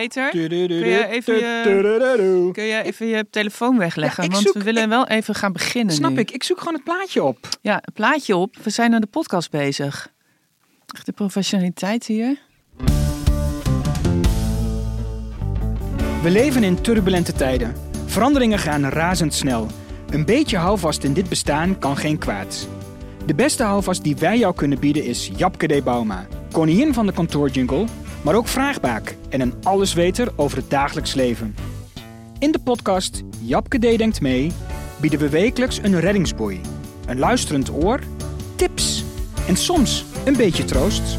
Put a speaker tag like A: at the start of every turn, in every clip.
A: Peter, kun je even je, kun even je telefoon wegleggen?
B: Ja,
A: want
B: zoek-
A: we willen wel even gaan beginnen
B: Snap
A: nu.
B: ik. Ik zoek gewoon het plaatje op.
A: Ja, een plaatje op. We zijn aan de podcast bezig. Echt de professionaliteit hier.
B: We leven in turbulente tijden. Veranderingen gaan razendsnel. Een beetje houvast in dit bestaan kan geen kwaad. De beste houvast die wij jou kunnen bieden is Japke D. Bauma. Koningin van de kantoorjingle, maar ook vraagbaak en een allesweter over het dagelijks leven. In de podcast Japke D. Denkt Mee bieden we wekelijks een reddingsboei. Een luisterend oor, tips en soms een beetje troost.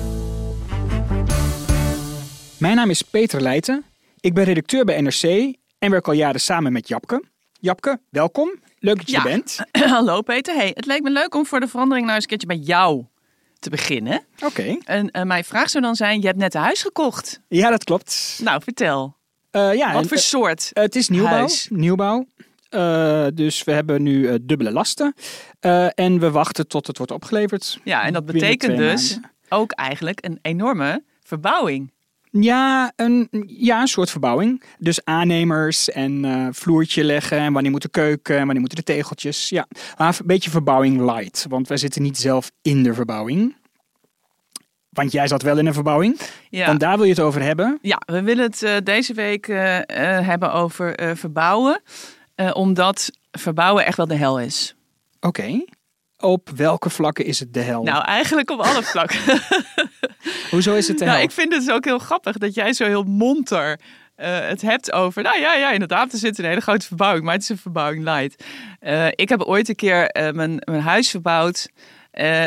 B: Mijn naam is Peter Leijten. Ik ben redacteur bij NRC en werk al jaren samen met Japke. Japke, welkom. Leuk dat je
A: Ja.
B: er bent.
A: Hallo Peter. Hey, het leek me leuk om voor de verandering nou eens een keertje bij jou te beginnen.
B: Oké.
A: En eh, mijn vraag zou dan zijn, je hebt net een huis gekocht.
B: Ja, dat klopt.
A: Nou, vertel.
B: Eh, ja,
A: Wat
B: en,
A: voor
B: eh,
A: soort?
B: het is nieuwbouw.
A: huis?
B: nieuwbouw. Dus we hebben nu dubbele lasten. En we wachten tot het wordt opgeleverd.
A: Ja, en dat betekent dus
B: maanden.
A: ook eigenlijk een enorme verbouwing.
B: Ja een, ja, een soort verbouwing. Dus aannemers en eh, vloertje leggen. En wanneer moet de keuken en wanneer moeten de tegeltjes. Ja, maar een beetje verbouwing light. Want wij zitten niet zelf in de verbouwing. Want jij zat wel in een verbouwing.
A: Ja.
B: Want daar wil je het over hebben.
A: Ja, we willen het eh, deze week eh, hebben over verbouwen. Omdat verbouwen echt wel de hel is.
B: Oké. Op welke vlakken is het de hel?
A: Nou, eigenlijk op alle vlakken.
B: Hoezo is het de
A: nou, ik vind het ook heel grappig dat jij zo heel monter eh, het hebt over. Nou ja, ja, inderdaad, er zit een hele grote verbouwing, maar het is een verbouwing light. Eh, ik heb ooit een keer eh, mijn, mijn huis verbouwd.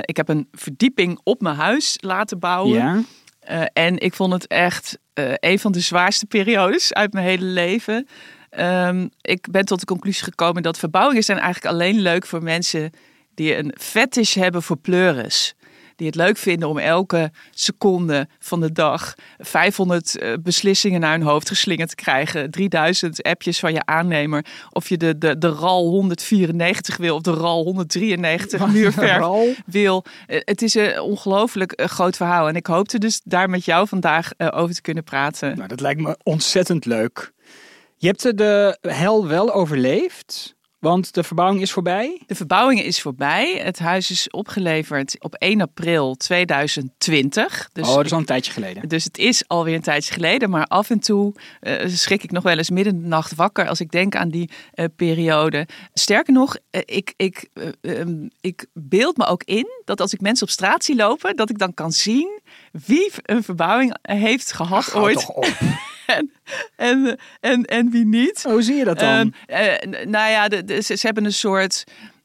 A: Ik heb een verdieping op mijn huis laten bouwen.
B: Ja.
A: En ik vond het echt een van de zwaarste periodes uit mijn hele leven. Ehm, ik ben tot de conclusie gekomen dat verbouwingen zijn eigenlijk alleen leuk voor mensen die een fetish hebben voor pleuris. Die het leuk vinden om elke seconde van de dag 500 eh, beslissingen naar hun hoofd geslingerd te krijgen. 3000 appjes van je aannemer. Of je de, de, de RAL 194 wil of de RAL 193 muurverf wil. Eh, Het is een ongelooflijk eh, groot verhaal. En ik hoopte dus daar met jou vandaag over te kunnen praten.
B: Nou, dat lijkt me ontzettend leuk. Je hebt de hel wel overleefd, want de verbouwing is voorbij.
A: De verbouwing is voorbij. Het huis is opgeleverd op 1 april 2020. Dus
B: oh, dat is al een tijdje geleden.
A: Dus het is alweer een tijdje geleden, maar af en toe eh, schrik ik nog wel eens midden in de nacht wakker als ik denk aan die eh, periode. Sterker nog, eh, ik, ik, eh, ehm, ik beeld me ook in dat als ik mensen op straat zie lopen, dat ik dan kan zien wie een verbouwing heeft gehad ooit
B: toch op.
A: en, en, en, en wie niet.
B: Hoe zie je dat dan?
A: Ehm, eh, nou ja, de, de- ze, ze hebben een soort.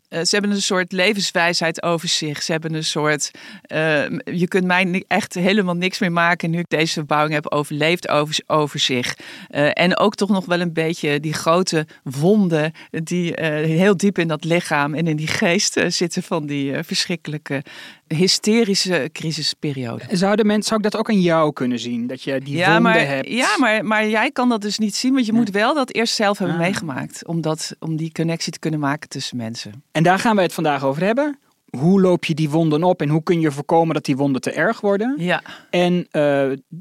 A: eh, ze hebben een soort levenswijsheid over zich. Ze hebben een soort. eh, je kunt mij echt helemaal niks meer maken nu ik deze verbouwing heb overleefd over, over zich. Eh, en ook toch nog wel een beetje die grote wonden die heel diep in dat lichaam en in die geest zitten van die verschrikkelijke hysterische crisisperiode.
B: Zouden mensen, zou ik dat ook aan jou kunnen zien? Dat je die
A: Ja,
B: wonden
A: maar,
B: hebt?
A: ja maar, maar jij kan dat dus niet zien, want je moet wel dat eerst zelf hebben
B: Ah.
A: meegemaakt. Om, dat, om die connectie te kunnen maken tussen mensen.
B: En daar gaan wij het vandaag over hebben. Hoe loop je die wonden op en hoe kun je voorkomen dat die wonden te erg worden?
A: Ja,
B: En eh,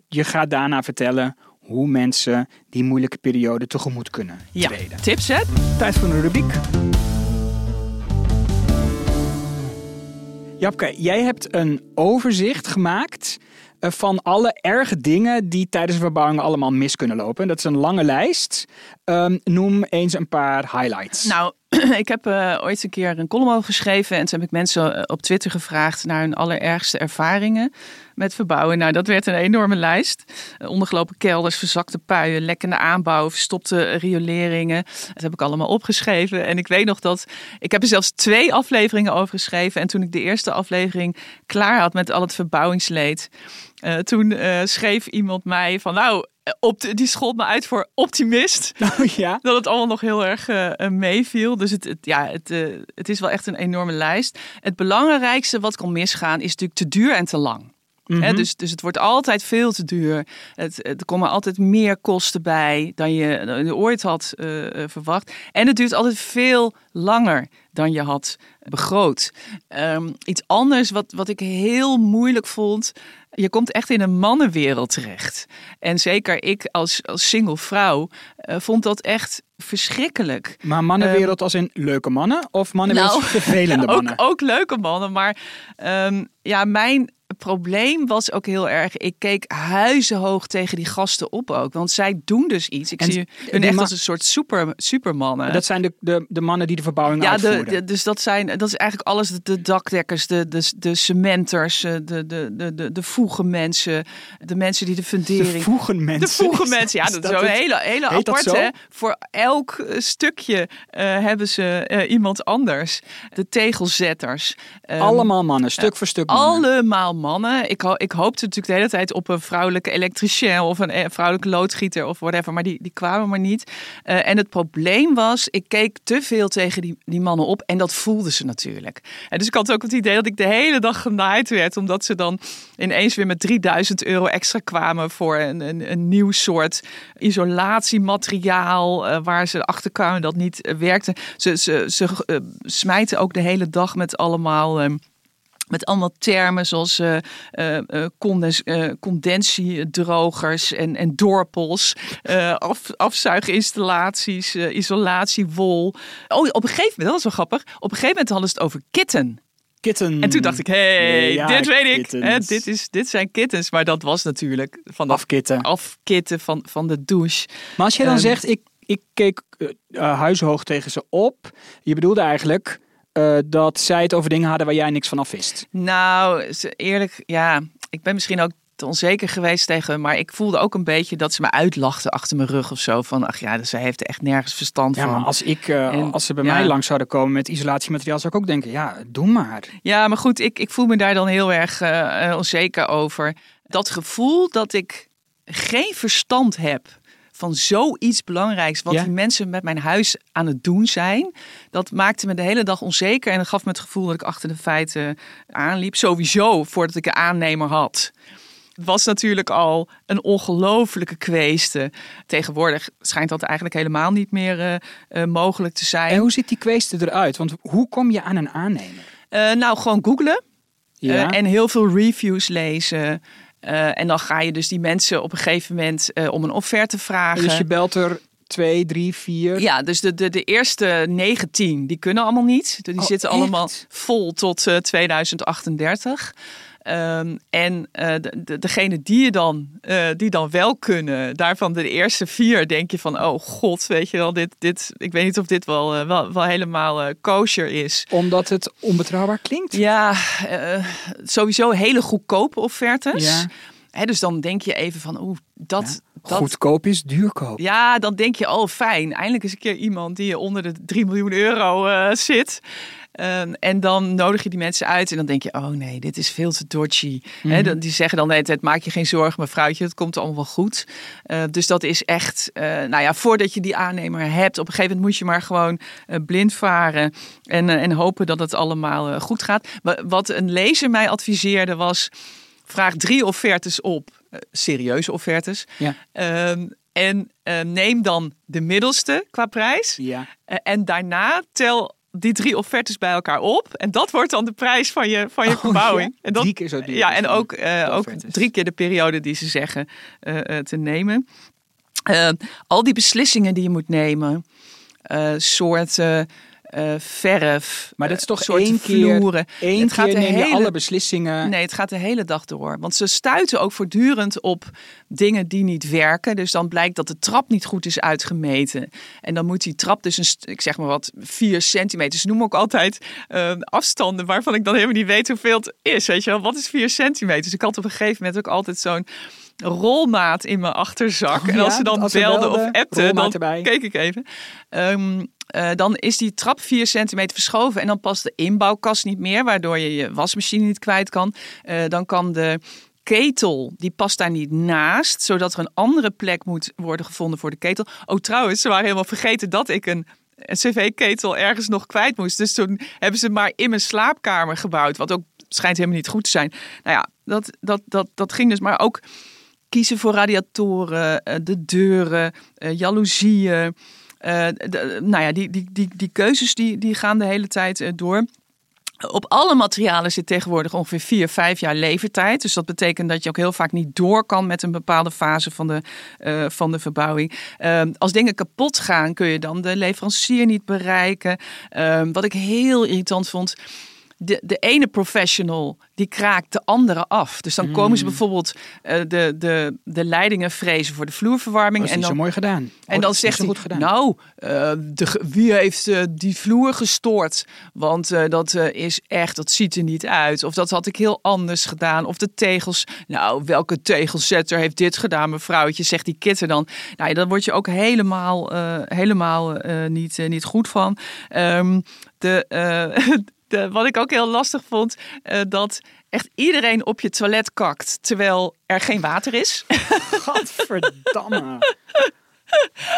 B: je gaat daarna vertellen hoe mensen die moeilijke periode tegemoet kunnen
A: ja.
B: treden.
A: tips hè?
B: Tijd voor een rubriek. Japke, jij hebt een overzicht gemaakt eh, van alle erge dingen die tijdens een verbouwing allemaal mis kunnen lopen. Dat is een lange lijst. Ehm, noem eens een paar highlights.
A: Nou, ik heb eh, ooit een keer een column over geschreven. En toen heb ik mensen eh, op Twitter gevraagd naar hun allerergste ervaringen met verbouwen. Nou, dat werd een enorme lijst. Eh, ondergelopen kelders, verzakte puien, lekkende aanbouw, verstopte rioleringen. Dat heb ik allemaal opgeschreven. En ik weet nog dat ik heb er zelfs twee afleveringen over geschreven. En toen ik de eerste aflevering klaar had met al het verbouwingsleed. Eh, toen eh, schreef iemand mij van nou, eh, op de- die schold me uit voor optimist.
B: Oh ja.
A: Dat het allemaal nog heel erg eh, meeviel. Dus het, het, ja, het, het is wel echt een enorme lijst. Het belangrijkste wat kan misgaan is natuurlijk te duur en te lang. Hè, dus, dus het wordt altijd veel te duur. Het, er komen altijd meer kosten bij dan je, dan je ooit had verwacht. En het duurt altijd veel langer dan je had begroot. Ehm, iets anders wat, wat ik heel moeilijk vond. Je komt echt in een mannenwereld terecht. En zeker ik als, als single vrouw eh, vond dat echt verschrikkelijk.
B: Maar mannenwereld als in leuke mannen of mannenwereld
A: Nou,
B: vervelende
A: ook,
B: mannen?
A: ook leuke mannen. Maar ehm, ja, mijn probleem was ook heel erg. Ik keek huizenhoog tegen die gasten op ook. Want zij doen dus iets. Ik
B: En
A: zie hun echt als een soort super, supermannen.
B: Dat zijn de, de, de mannen die de verbouwing
A: ja, de,
B: uitvoeren.
A: de- dus dat zijn dat is eigenlijk alles. De, de dakdekkers, de, de, de cementers, eh, de, de, de, de, de voegenmensen, de mensen die de
B: de
A: fundering.
B: voegen mensen.
A: De voegen mensen, ja,
B: Is
A: dat is zo een hele, hele
B: Heet dat
A: apart.
B: zo?
A: Hè? Voor elk eh, stukje eh, hebben ze iemand anders. De tegelzetters. Ehm,
B: Allemaal mannen, stuk voor stuk mannen.
A: allemaal mannen. Ik, ho ik hoopte natuurlijk de hele tijd op een vrouwelijke elektricien of een eh, vrouwelijke loodgieter of whatever, maar die, die kwamen maar niet. Eh, en het probleem was, ik keek te veel tegen die, die mannen op en dat voelden ze natuurlijk. En dus ik had ook het idee dat ik de hele dag genaaid werd, omdat ze dan ineens weer met 3000 euro extra kwamen voor een, een, een nieuw soort isolatiemateriaal, eh, waar ze achter kwamen dat niet eh, werkte. Ze, ze, ze eh, smijten ook de hele dag met allemaal. Met allemaal termen zoals eh, condens, condentiedrogers en, en dorpels, eh, af, afzuiginstallaties, eh, isolatiewol. Oh, op een gegeven moment, dat was wel grappig, op een gegeven moment hadden ze het over kitten.
B: Kitten.
A: En toen dacht ik, hé, hey,
B: Ja,
A: dit weet ik. Hè, dit, is, dit zijn kittens. Maar dat was natuurlijk van dat
B: Afkitten.
A: afkitten van, van de douche.
B: Maar als je dan
A: Ehm,
B: zegt, ik, ik keek eh, huishoog tegen ze op. Je bedoelde eigenlijk eh, dat zij het over dingen hadden waar jij niks van af wist.
A: Nou, ze- eerlijk, ja, ik ben misschien ook te onzeker geweest tegen, maar ik voelde ook een beetje dat ze me uitlachten achter mijn rug of zo. Van, ach ja, dus zij heeft er echt nergens verstand
B: Ja,
A: van.
B: maar als, ik, eh,
A: En-
B: als ze bij
A: ja.
B: mij langs zouden komen met isolatiemateriaal, zou ik ook denken, ja, doe maar.
A: Ja, maar goed, ik, ik voel me daar dan heel erg eh, onzeker over. Dat gevoel dat ik geen verstand heb van zoiets belangrijks, wat
B: Ja.
A: die mensen met mijn huis aan het doen zijn, dat maakte me de hele dag onzeker en dat gaf me het gevoel dat ik achter de feiten aanliep. Sowieso voordat ik een aannemer had. Het was natuurlijk al een ongelofelijke kweeste. Tegenwoordig schijnt dat eigenlijk helemaal niet meer eh, eh, mogelijk te zijn.
B: En hoe ziet die kweeste eruit? Want hoe kom je aan een aannemer?
A: Eh, nou, gewoon googlen.
B: Ja.
A: Eh, en heel veel reviews lezen. Eh, en dan ga je dus die mensen op een gegeven moment eh, om een offerte vragen.
B: dus je belt er twee, drie, vier.
A: Ja, dus de, de, de eerste 19, die kunnen allemaal niet. Die
B: Oh,
A: zitten
B: echt?
A: allemaal vol tot eh, 2038. Ehm, en eh, de, de, degene die, je dan, eh, die dan wel kunnen, daarvan de eerste vier, denk je van, oh god, weet je wel, dit, dit, ik weet niet of dit wel, eh, wel, wel helemaal kosher is.
B: Omdat het onbetrouwbaar klinkt?
A: Ja, sowieso hele goedkope offertes.
B: Ja.
A: Hè, dus dan denk je even van, oeh, dat, dat,
B: Goedkoop is duurkoop.
A: ja, dan denk je, oh fijn, eindelijk is een keer iemand die onder de 3 miljoen euro zit. Ehm, en dan nodig je die mensen uit en dan denk je, oh nee, dit is veel te dodgy. Dan- die zeggen dan de hele tijd, maak je geen zorgen mevrouwtje, het komt allemaal wel goed. Eh, dus dat is echt, eh, nou ja, voordat je die aannemer hebt, op een gegeven moment moet je maar gewoon eh, blind varen en, eh, en hopen dat het allemaal goed gaat. Wa- Wat een lezer mij adviseerde was, vraag drie offertes op, serieuze offertes.
B: Ja.
A: Ehm, en neem dan de middelste qua prijs.
B: Ja.
A: En daarna tel die drie offertes bij elkaar op. En dat wordt dan de prijs van je, van je
B: Oh,
A: verbouwing.
B: ja?
A: En dat,
B: Drie keer zo duur
A: Ja, en ook, eh, ook drie keer de periode die ze zeggen eh, eh, te nemen. Al die beslissingen die je moet nemen. soorten eh, verf.
B: Maar dat is
A: eh,
B: toch
A: soorten
B: één keer,
A: vloeren.
B: één
A: Het gaat
B: keer
A: de hele-
B: alle beslissingen.
A: Nee, het gaat de hele dag door. Want ze stuiten ook voortdurend op dingen die niet werken. Dus dan blijkt dat de trap niet goed is uitgemeten. En dan moet die trap dus, een, ik zeg maar wat, 4 centimeter. Ze noemen ook altijd eh, afstanden waarvan ik dan helemaal niet weet hoeveel het is. Weet je wel, wat is 4 centimeter? Dus ik had op een gegeven moment ook altijd zo'n rolmaat in mijn achterzak.
B: Oh
A: en als ze dan
B: als
A: belden of
B: belden,
A: appten, dan
B: erbij.
A: keek ik even. Ehm, eh, dan is die trap 4 centimeter verschoven en dan past de inbouwkast niet meer, waardoor je je wasmachine niet kwijt kan. Eh, dan kan de ketel, die past daar niet naast, zodat er een andere plek moet worden gevonden voor de ketel. Oh, trouwens, ze waren helemaal vergeten dat ik een een cv-ketel ergens nog kwijt moest. Dus toen hebben ze maar in mijn slaapkamer gebouwd. Wat ook schijnt helemaal niet goed te zijn. Nou ja, dat, dat, dat, dat ging dus. Maar ook kiezen voor radiatoren, eh, de deuren, uh, jaloezieën. Uh, nou ja, die, die, die, die keuzes die, die gaan de hele tijd door. Op alle materialen zit tegenwoordig ongeveer 4, 5 jaar leeftijd. Dus dat betekent dat je ook heel vaak niet door kan met een bepaalde fase van de, van de verbouwing. Uh, als dingen kapot gaan, kun je dan de leverancier niet bereiken. Uh, wat ik heel irritant vond de, de ene professional die kraakt de andere af. Dus dan komen ze hmm. bijvoorbeeld uh, de, de, de leidingen frezen voor de vloerverwarming.
B: Dat is en
A: dan,
B: zo mooi gedaan.
A: En dan zegt hij, nou, uh, de, wie heeft uh, die vloer gestoord? Want dat is echt, dat ziet er niet uit. Of dat had ik heel anders gedaan. Of de tegels, nou, welke tegelzetter heeft dit gedaan, mevrouwtje? Zegt die kitter dan. Nou, ja, dan word je ook helemaal, helemaal niet, niet goed van. Um, de, wat ik ook heel lastig vond, uh, dat echt iedereen op je toilet kakt terwijl er geen water is.
B: Godverdamme.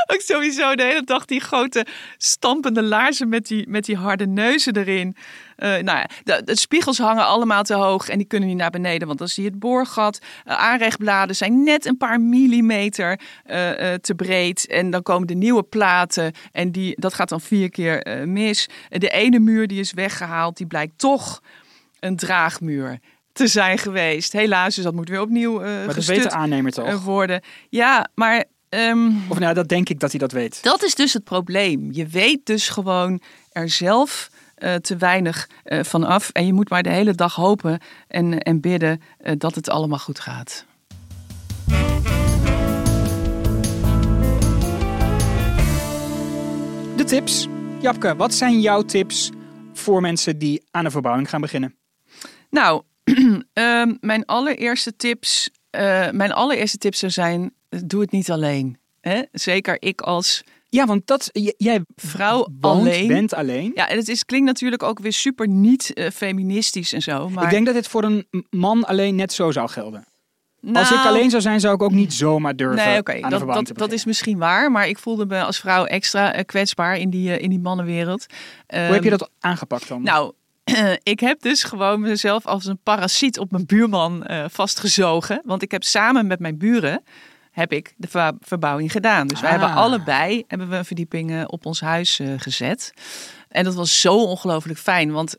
A: ook sowieso de hele dag die grote stampende laarzen met die, met die harde neuzen erin. Uh, nou ja, de, de, spiegels hangen allemaal te hoog en die kunnen niet naar beneden, want dan zie je het boorgat. Uh, aanrechtbladen zijn net een paar millimeter uh, te breed. En dan komen de nieuwe platen en die, dat gaat dan vier keer mis. De ene muur die is weggehaald, die blijkt toch een draagmuur te zijn geweest. Helaas, dus dat moet weer opnieuw uh,
B: maar de aannemer toch?
A: worden. Ja, maar Um,
B: of nou, dat denk ik dat hij dat weet.
A: Dat is dus het probleem. Je weet dus gewoon er zelf uh, te weinig uh, van af. En je moet maar de hele dag hopen en, en bidden uh, dat het allemaal goed gaat.
B: De tips. Japke, wat zijn jouw tips voor mensen die aan een verbouwing gaan beginnen?
A: Nou, ehm, mijn allereerste tips. mijn allereerste tips zou zijn doe het niet alleen. Hè? Zeker ik als
B: ja, want dat, jij
A: vrouw alleen.
B: bent alleen.
A: Ja, en het is, klinkt natuurlijk ook weer super niet uh, feministisch en zo. Maar...
B: Ik denk dat dit voor een man alleen net zo zou gelden. als ik nou, alleen zou zijn, zou ik ook niet zomaar durven nee, okay,
A: dat, dat, dat, is misschien waar, maar ik voelde me als vrouw extra uh, kwetsbaar in die, uh, in die mannenwereld.
B: Hoe heb je ehm, dat aangepakt dan?
A: Nou, ik heb dus gewoon mezelf als een parasiet op mijn buurman vastgezogen. Want ik heb samen met mijn buren heb ik de verbouwing gedaan. Dus wij hebben ah. allebei hebben we een verdieping op ons huis uh, gezet. En dat was zo ongelooflijk fijn. Want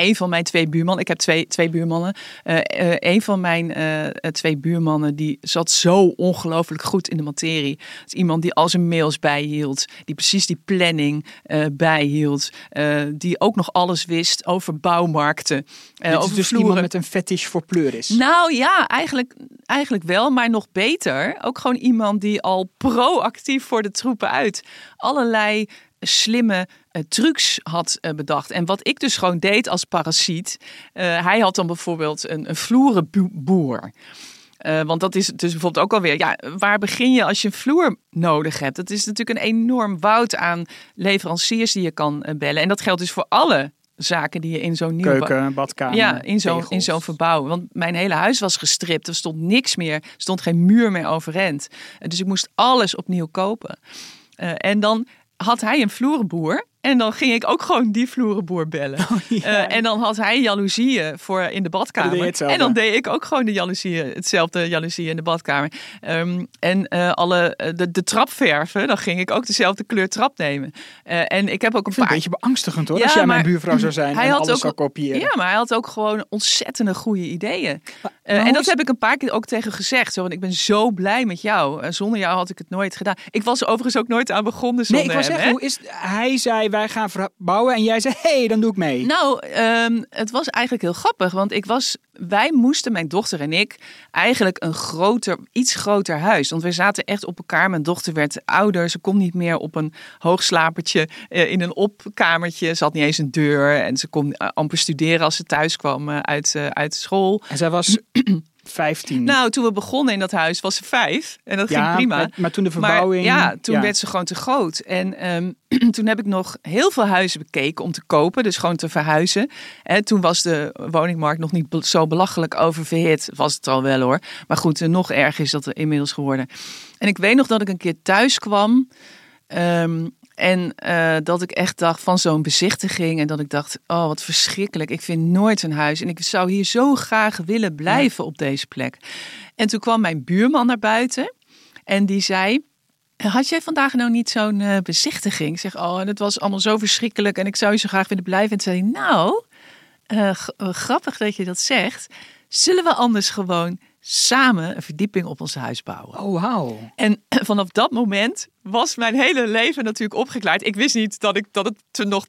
A: een van mijn twee buurmannen, ik heb twee, twee buurmannen. Uh, uh, een van mijn uh, twee buurmannen die zat zo ongelooflijk goed in de materie. Iemand die al zijn mails bijhield, die precies die planning bijhield, die ook nog alles wist over bouwmarkten.
B: Dit over dus vloeren. iemand met een fetish voor pleuris.
A: Nou ja, eigenlijk, eigenlijk wel, maar nog beter. Ook gewoon iemand die al proactief voor de troepen uit allerlei slimme uh, trucs had uh, bedacht. En wat ik dus gewoon deed als parasiet. Uh, hij had dan bijvoorbeeld een, een vloerenboer. want dat is dus bijvoorbeeld ook alweer, ja, waar begin je als je een vloer nodig hebt? Dat is natuurlijk een enorm woud aan leveranciers die je kan bellen. En dat geldt dus voor alle zaken die je in zo'n nieuwe
B: keuken, badkamer,
A: ja, in zo'n in zo'n verbouw. Want mijn hele huis was gestript, er stond niks meer, er stond geen muur meer overeind. dus ik moest alles opnieuw kopen. en dan had hij een vloerenboer. En dan ging ik ook gewoon die vloerenboer bellen. Oh, uh, en dan had hij jaloezieën voor in de badkamer. En dan deed ik ook gewoon de jaloezieën, hetzelfde jaloezieën in de badkamer. Um, en uh, alle, eh, de, de trapverven, dan ging ik ook dezelfde kleur trap nemen. Uh, en ik heb ook een
B: paar... een beetje beangstigend hoor, ja, als jij mijn buurvrouw zou zijn hij en had alles ook, zou kopiëren.
A: Ja, maar hij had ook gewoon ontzettende goede ideeën. en dat heb ik een paar keer ook tegen gezegd. Zo, want ik ben zo blij met jou. zonder jou had ik het nooit gedaan. Ik was er overigens ook nooit aan begonnen zonder
B: Nee, ik
A: was
B: zeggen, hoe is... Hij zei wij gaan bouwen en jij zei, hé, hey, dan doe ik mee.
A: Nou, um, het was eigenlijk heel grappig, want ik was, wij moesten, mijn dochter en ik, eigenlijk een groter, iets groter huis. Want we zaten echt op elkaar. Mijn dochter werd ouder, ze kon niet meer op een hoogslapertje uh, in een opkamertje. Ze had niet eens een deur en ze kon uh, amper studeren als ze thuis kwam uh, uit, uit school.
B: En zij was 15?
A: Nou, toen we begonnen in dat huis was ze vijf. En dat
B: ja,
A: ging prima.
B: Maar, maar toen de verbouwing...
A: Maar ja, toen werd ze gewoon te groot. En ehm, toen heb ik nog heel veel huizen bekeken om te kopen. Dus gewoon te verhuizen. En toen was de woningmarkt nog niet zo belachelijk oververhit. Was het al wel hoor. Maar goed, eh, nog erger is dat er inmiddels geworden. En ik weet nog dat ik een keer thuis kwam. ehm, en eh, dat ik echt dacht van zo'n bezichtiging. En dat ik dacht, oh wat verschrikkelijk. Ik vind nooit een huis. En ik zou hier zo graag willen blijven op deze plek. En toen kwam mijn buurman naar buiten. En die zei, had jij vandaag nou niet zo'n eh, bezichtiging? Ik zeg, oh, en het was allemaal zo verschrikkelijk en ik zou je zo graag willen blijven. En toen zei hij, nou, eh, grappig dat je dat zegt. Zullen we anders gewoon samen een verdieping op ons huis bouwen?
B: Oh, wauw.
A: En vanaf dat moment was mijn hele leven natuurlijk opgeklaard. Ik wist niet dat, ik, dat het nog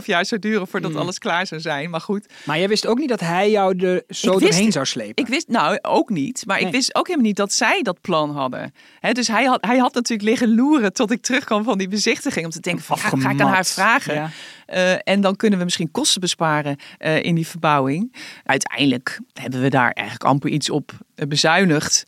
A: 2,5 jaar zou duren voordat alles klaar zou zijn. Maar goed,
B: Maar jij wist ook niet dat hij jou er zo
A: wist-
B: doorheen zou slepen?
A: ik wist nou ook niet, maar
B: Nee.
A: ik wist ook helemaal niet dat zij dat plan hadden. Dus hij had, hij had natuurlijk liggen loeren tot ik terugkwam van die bezichtiging. Om te denken van, ga ik aan haar vragen?
B: Ja.
A: Eh, en dan kunnen we misschien kosten besparen eh, in die verbouwing. Uiteindelijk hebben we daar eigenlijk amper iets op eh, bezuinigd.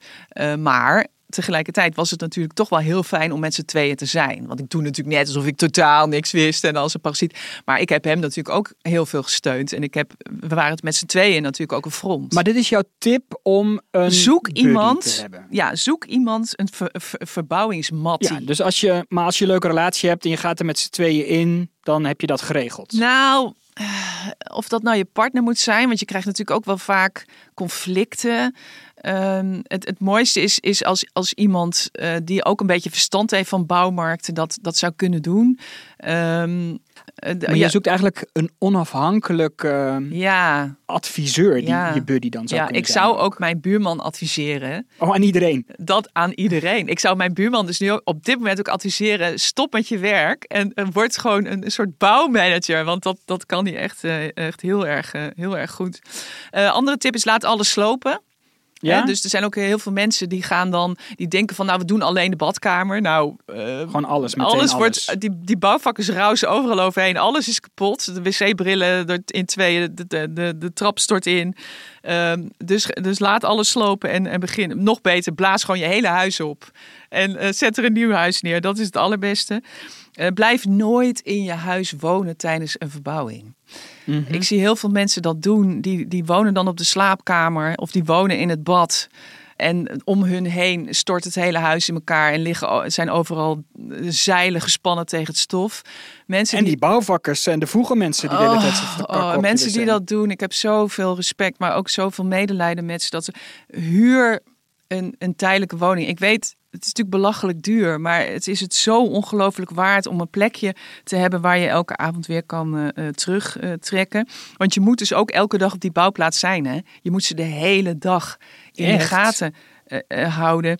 A: Maar tegelijkertijd was het natuurlijk toch wel heel fijn om met z'n tweeën te zijn. Want ik doe natuurlijk net alsof ik totaal niks wist en als een parasiet. Maar ik heb hem natuurlijk ook heel veel gesteund. En ik heb, we waren het met z'n tweeën natuurlijk ook een front.
B: Maar dit is jouw tip om een
A: zoek iemand, ja, zoek iemand een ver, ver- verbouwingsmattie.
B: Ja, dus als je, maar als je een leuke relatie hebt en je gaat er met z'n tweeën in, dan heb je dat geregeld.
A: Nou, eh, of dat nou je partner moet zijn, want je krijgt natuurlijk ook wel vaak conflicten. Ehm, het, het mooiste is, is als, als iemand eh, die ook een beetje verstand heeft van bouwmarkten dat, dat zou kunnen doen. Ehm, eh,
B: Maar je
A: ja,
B: zoekt eigenlijk een onafhankelijk eh,
A: ja,
B: adviseur die
A: Ja.
B: je buddy dan zou
A: ja,
B: kunnen
A: ik
B: zijn.
A: zou ook mijn buurman adviseren.
B: Oh, aan iedereen.
A: Dat aan iedereen. Ik zou mijn buurman dus nu op dit moment ook adviseren: stop met je werk en, en word gewoon een, een soort bouwmanager. Want dat, dat kan hij echt, eh, echt heel, erg, heel erg goed. Andere tip is: laat alles slopen.
B: Ja?
A: Hè, dus er zijn ook heel veel mensen die gaan dan, die denken van, nou, we doen alleen de badkamer. Nou, eh,
B: Gewoon alles, meteen
A: alles,
B: alles.
A: wordt, die, die bouwvakkers rausen overal overheen. Alles is kapot. De wc-brillen in tweeën, de, de, de, de trap stort in. Ehm, dus, dus laat alles slopen en, en begin. Nog beter, blaas gewoon je hele huis op. En eh, zet er een nieuw huis neer. Dat is het allerbeste. Eh, blijf nooit in je huis wonen tijdens een verbouwing.
B: Mhm.
A: Ik zie heel veel mensen dat doen. Die, die wonen dan op de slaapkamer of die wonen in het bad. En om hun heen stort het hele huis in elkaar en liggen, zijn overal zeilen gespannen tegen het stof. Mensen
B: En die bouwvakkers en de vroege mensen die de hele tijd
A: Oh,
B: op
A: mensen die dat doen, ik heb zoveel respect, maar ook zoveel medelijden met ze. Dat ze huur een, een tijdelijke woning. Ik weet, het is natuurlijk belachelijk duur, maar het is het zo ongelooflijk waard om een plekje te hebben waar je elke avond weer kan eh, terugtrekken. Want je moet dus ook elke dag op die bouwplaats zijn. Hè? Je moet ze de hele dag in de
B: Echt?
A: gaten eh, eh, houden.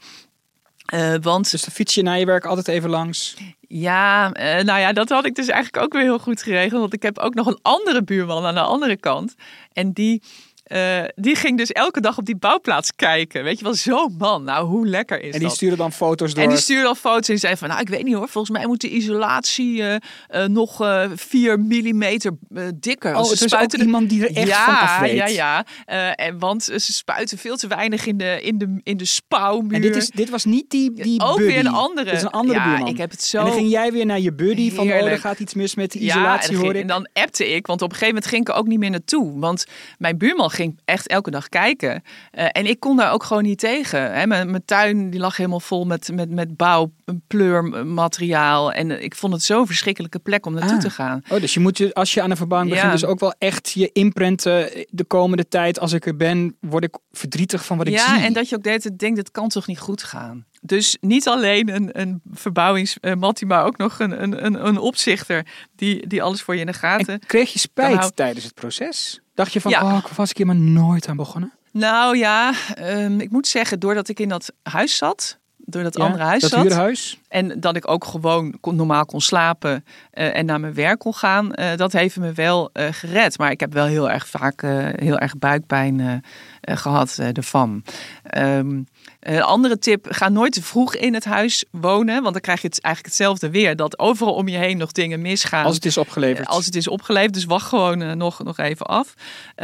A: Eh, want
B: Dus dan fiets je na je werk altijd even langs.
A: ja, eh, nou ja, dat had ik dus eigenlijk ook weer heel goed geregeld. Want ik heb ook nog een andere buurman aan de andere kant. En die, eh, die ging dus elke dag op die bouwplaats kijken. Weet je wel, zo'n man. Nou, hoe lekker is
B: En die
A: dat?
B: sturen dan foto's door.
A: En die stuurde al foto's en zei van, nou, ik weet niet hoor, volgens mij moet de isolatie eh, eh, nog eh 4 millimeter dikker.
B: Oh,
A: ze
B: is ook
A: spuiten de-
B: iemand die er echt
A: ja,
B: van af weet.
A: Ja, ja, en want ze spuiten veel te weinig in de, in de, in de spouwmuur.
B: En dit, is, dit was niet die, die
A: ook
B: buddy.
A: weer een andere.
B: Dit is een andere
A: ja,
B: buurman.
A: ik heb het zo...
B: En dan ging jij weer naar je buddy van, oh, er gaat iets mis met de
A: Ja,
B: isolatie,
A: en, dan
B: hoor
A: ging- en dan appte ik, want op een gegeven moment ging ik er ook niet meer naartoe. Want mijn buurman ging echt elke dag kijken. Eh, en ik kon daar ook gewoon niet tegen. Hè. Mijn, mijn tuin die lag helemaal vol met, met, met bouw, pleurmateriaal. En eh, ik vond het zo'n verschrikkelijke plek om naartoe
B: Ah.
A: te gaan.
B: Oh, dus je moet, je- als je aan een verbouwing begint,
A: Ja.
B: dus ook wel echt je imprenten de komende tijd. Als ik er ben, word ik verdrietig van wat ik
A: ja,
B: zie.
A: en dat je ook de hele tijd denkt, het kan toch niet goed gaan. Dus niet alleen een, een verbouwingsmattie, maar ook nog een, een, een, opzichter die, die alles voor je in de gaten
B: En kreeg je spijt tijdens het proces? Dacht je van,
A: Ja.
B: oh, ik was ik hier maar nooit aan begonnen?
A: Nou ja, ehm, ik moet zeggen, doordat ik in dat huis zat, door dat
B: Ja,
A: andere huis
B: dat
A: zat,
B: huurhuis?
A: en dat ik ook gewoon kon, normaal kon slapen eh, en naar mijn werk kon gaan, eh, dat heeft me wel eh, gered. Maar ik heb wel heel erg vaak heel erg buikpijn eh, eh, gehad eh, ervan. Ehm, een andere tip, ga nooit te vroeg in het huis wonen, want dan krijg je het eigenlijk hetzelfde weer. Dat overal om je heen nog dingen misgaan.
B: Als het is opgeleverd.
A: Als het is opgeleverd, dus wacht gewoon nog, nog even af.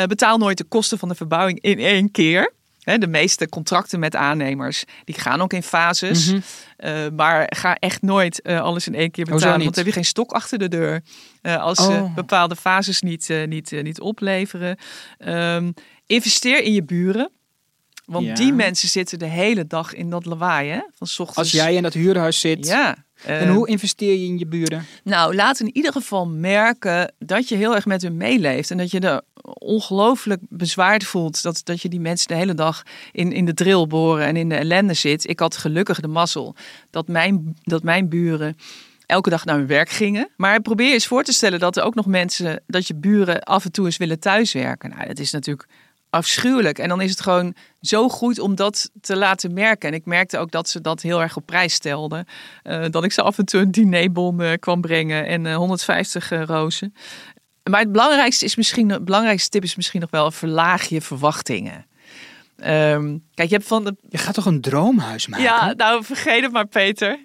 A: Betaal nooit de kosten van de verbouwing in één keer. De meeste contracten met aannemers, die gaan ook in fases.
B: Mhm.
A: Eh, maar ga echt nooit eh, alles in één keer betalen. Want dan heb je geen stok achter de deur. Eh, als ze
B: Oh.
A: bepaalde fases niet, niet, niet opleveren. Ehm, investeer in je buren. Want
B: Ja.
A: die mensen zitten de hele dag in dat lawaai. Hè? Van 's ochtends.
B: Als jij in dat huurhuis zit.
A: Ja.
B: En
A: eh,
B: hoe investeer je in je buren?
A: nou, laat in ieder geval merken dat je heel erg met hun meeleeft. En dat je er ongelooflijk bezwaard voelt. Dat, dat je die mensen de hele dag in, in de drill boren en in de ellende zit. Ik had gelukkig de mazzel dat mijn, dat mijn buren elke dag naar hun werk gingen. Maar probeer eens voor te stellen dat er ook nog mensen, dat je buren af en toe eens willen thuiswerken. Nou, dat is natuurlijk afschuwelijk. En dan is het gewoon zo goed om dat te laten merken. En ik merkte ook dat ze dat heel erg op prijs stelden. Eh, dat ik ze af en toe een dinerbon eh, kwam brengen en eh, 150 eh, rozen. Maar het belangrijkste is misschien, de belangrijkste tip is misschien nog wel verlaag je verwachtingen. Ehm, kijk, je hebt van de
B: Je gaat toch een droomhuis maken?
A: ja, nou vergeet het maar, Peter.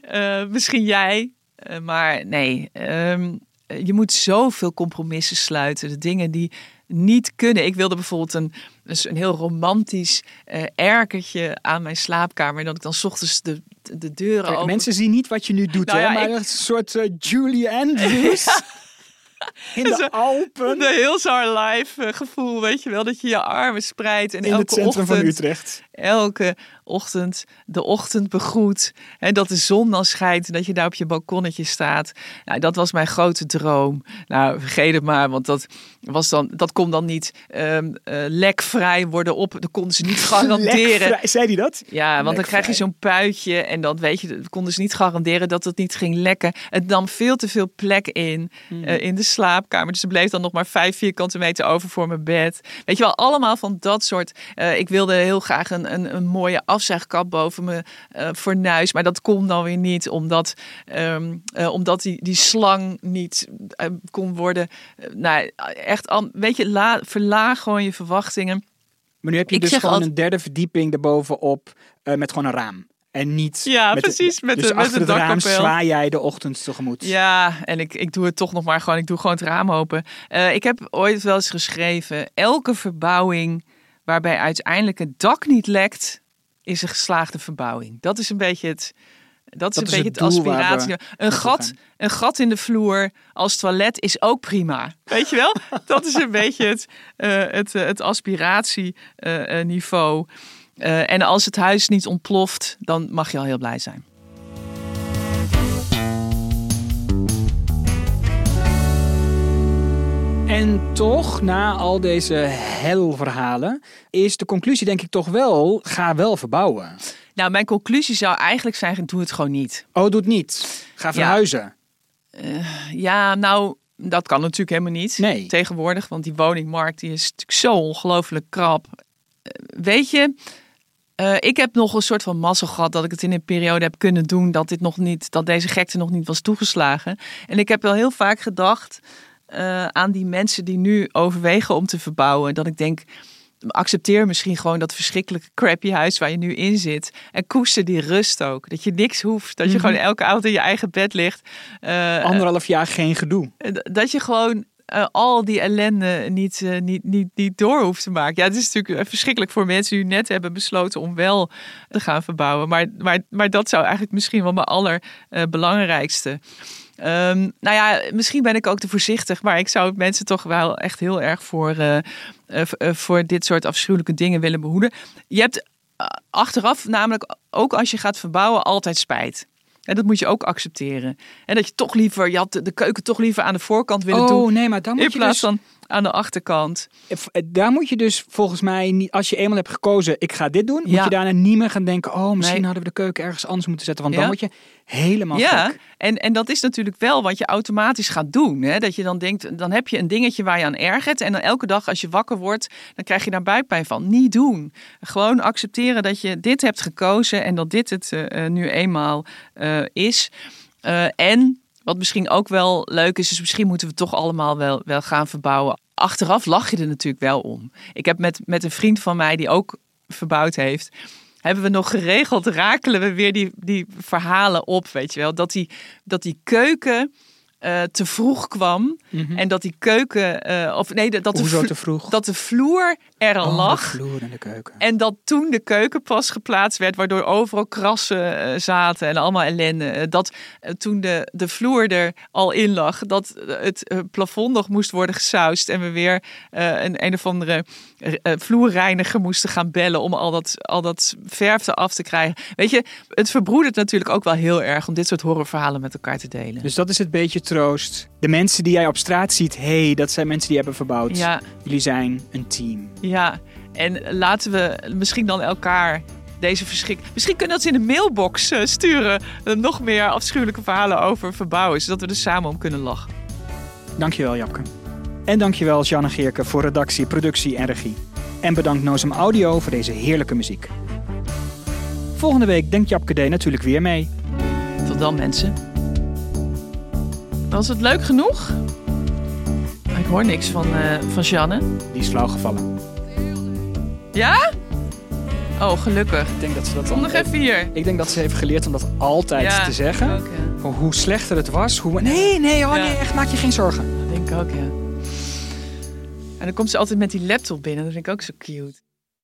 A: Misschien jij. Maar nee, ehm, je moet zoveel compromissen sluiten. De dingen die niet kunnen. Ik wilde bijvoorbeeld een, dus een heel romantisch eh erkertje aan mijn slaapkamer. En dat ik dan 's ochtends de, de deuren
B: Kijk,
A: open...
B: mensen zien niet wat je nu doet,
A: Nou
B: hè?
A: ja,
B: maar
A: ik-
B: een soort eh, Julie Andrews. In de
A: Zo-
B: Alpen.
A: De Hills Are Life gevoel, weet je wel. Dat je je armen spreidt en
B: in
A: elke
B: het centrum
A: ochtend...
B: van Utrecht.
A: Elke ochtend de ochtend begroet. En dat de zon dan schijnt en dat je daar op je balkonnetje staat. Nou, dat was mijn grote droom. Nou, vergeet het maar, want dat, was dan, dat kon dan niet ehm, eh, lekvrij worden op. Dat konden ze niet garanderen.
B: Lekvrij- Zei die dat?
A: Ja, want dan krijg je zo'n puitje en dan weet je, dat konden ze niet garanderen dat het niet ging lekken. Het nam veel te veel plek in,
B: Hmm.
A: eh, in de slaapkamer. Dus er bleef dan nog maar vijf vierkante meter over voor mijn bed. Weet je wel, allemaal van dat soort. eh, ik wilde heel graag een, een, een mooie afzuigkap boven mijn eh, fornuis, maar dat kon dan weer niet, omdat, ehm, eh, omdat die, die slang niet eh, kon worden. nou, echt, al- weet je, la, verlaag gewoon je verwachtingen.
B: Maar nu heb je
A: Ik
B: dus gewoon
A: altijd-
B: een derde verdieping erbovenop eh, met gewoon een raam. En niet
A: Ja,
B: met
A: precies, met
B: dus
A: de- met
B: achter
A: de
B: het raam zwaai jij de ochtend tegemoet.
A: Ja, en ik, ik doe het toch nog maar gewoon. Ik doe gewoon het raam open. Eh, ik heb ooit wel eens geschreven: elke verbouwing waarbij uiteindelijk het dak niet lekt, is een geslaagde verbouwing. Dat is een beetje het. Dat is
B: Dat
A: een
B: is
A: beetje
B: het we
A: aspiratie. Een gat, een gat in de vloer als toilet is ook prima. Weet je wel? Dat is een beetje het, eh, het, eh, het aspiratieniveau. Eh, en als het huis niet ontploft, dan mag je al heel blij zijn.
B: En toch, na al deze helverhalen, is de conclusie denk ik toch wel, ga wel verbouwen.
A: Nou, mijn conclusie zou eigenlijk zijn: doe het gewoon niet.
B: Oh, doe het niet. Ga verhuizen.
A: Ja, nou, dat kan natuurlijk helemaal niet
B: Nee.
A: tegenwoordig, want die woningmarkt die is natuurlijk zo ongelooflijk krap. Eh, Weet je, eh, ik heb nog een soort van mazzel gehad dat ik het in een periode heb kunnen doen dat dit nog niet, dat deze gekte nog niet was toegeslagen. En ik heb wel heel vaak gedacht eh, aan die mensen die nu overwegen om te verbouwen, dat ik denk. Accepteer misschien gewoon dat verschrikkelijke crappy huis waar je nu in zit. En koester die rust ook. Dat je niks hoeft. Dat je gewoon elke avond in je eigen bed ligt. Eh,
B: Anderhalf jaar geen gedoe.
A: d- dat je gewoon eh, al die ellende niet, eh, niet, niet, niet door hoeft te maken. Ja, het is natuurlijk eh, verschrikkelijk voor mensen die net hebben besloten om wel te gaan verbouwen. Maar, maar, maar dat zou eigenlijk misschien wel mijn allerbelangrijkste. Ehm nou ja, misschien ben ik ook te voorzichtig, maar ik zou mensen toch wel echt heel erg voor, voor dit soort afschuwelijke dingen willen behoeden. Je hebt achteraf namelijk ook als je gaat verbouwen altijd spijt. En dat moet je ook accepteren. En dat je toch liever, je had de- keuken toch liever aan de voorkant willen
B: Oh
A: doen.
B: nee, maar dan
A: In
B: moet je dus,
A: van aan de achterkant.
B: eh, daar moet je dus volgens mij niet, als je eenmaal hebt gekozen, ik ga dit doen, moet
A: Ja.
B: je daarna niet meer gaan denken, oh misschien
A: Nee.
B: hadden we de keuken ergens anders moeten zetten, want
A: Ja.
B: dan word je helemaal
A: ja,
B: gek.
A: en, en dat is natuurlijk wel wat je automatisch gaat doen. Hè? Dat je dan denkt, dan heb je een dingetje waar je aan ergert. En dan elke dag als je wakker wordt, dan krijg je daar buikpijn van. Niet doen. Gewoon accepteren dat je dit hebt gekozen en dat dit het eh, eh, nu eenmaal is. En wat misschien ook wel leuk is, is misschien moeten we toch allemaal wel, wel gaan verbouwen. Achteraf lach je er natuurlijk wel om. Ik heb met, met een vriend van mij die ook verbouwd heeft, hebben we nog geregeld, rakelen we weer die, die verhalen op, weet je wel. Dat die, dat die keuken eh, te vroeg kwam. En dat die keuken, eh, of nee, dat de,
B: Mhm. Hoezo
A: vlo-
B: te vroeg?
A: dat de vloer er al
B: Oh,
A: lag.
B: de vloer in de keuken.
A: En dat toen de keuken pas geplaatst werd, waardoor overal krassen eh, zaten en allemaal ellende. Eh, Dat eh, toen de, de vloer er al in lag, dat het plafond nog moest worden gesausd. En we weer een een of andere vloerreiniger moesten gaan bellen om al dat, al dat verf eraf te krijgen. Weet je, het verbroedert natuurlijk ook wel heel erg om dit soort horrorverhalen met elkaar te delen.
B: Dus dat is het beetje troost. De mensen die jij op straat ziet, hé, hey, dat zijn mensen die hebben verbouwd.
A: Ja,
B: Jullie zijn een team.
A: ja. En laten we misschien dan elkaar deze verschrik. Misschien kunnen we dat ze in de mailbox eh, sturen. Nog meer afschuwelijke verhalen over verbouwen, zodat we er samen om kunnen lachen.
B: Dankjewel, Japke. En dankjewel, Janne Geerke, voor redactie, productie en regie. En bedankt Nozem Audio voor deze heerlijke muziek. Volgende week denkt Japke D natuurlijk weer mee.
A: Tot dan, mensen. Was het leuk genoeg? Ik hoor niks van, eh van Janne.
B: Die is flauw gevallen.
A: Ja? Oh, gelukkig.
B: Ik denk dat ze dat
A: Kom nog even hier.
B: Ik denk dat ze heeft geleerd om dat altijd
A: Ja,
B: te zeggen.
A: Ook, ja.
B: Hoe slechter het was. Hoe... Nee, nee, oh
A: Ja.
B: nee, echt maak je geen zorgen.
A: Dat denk ik ook, ja. En dan komt ze altijd met die laptop binnen. Dat vind ik ook zo cute.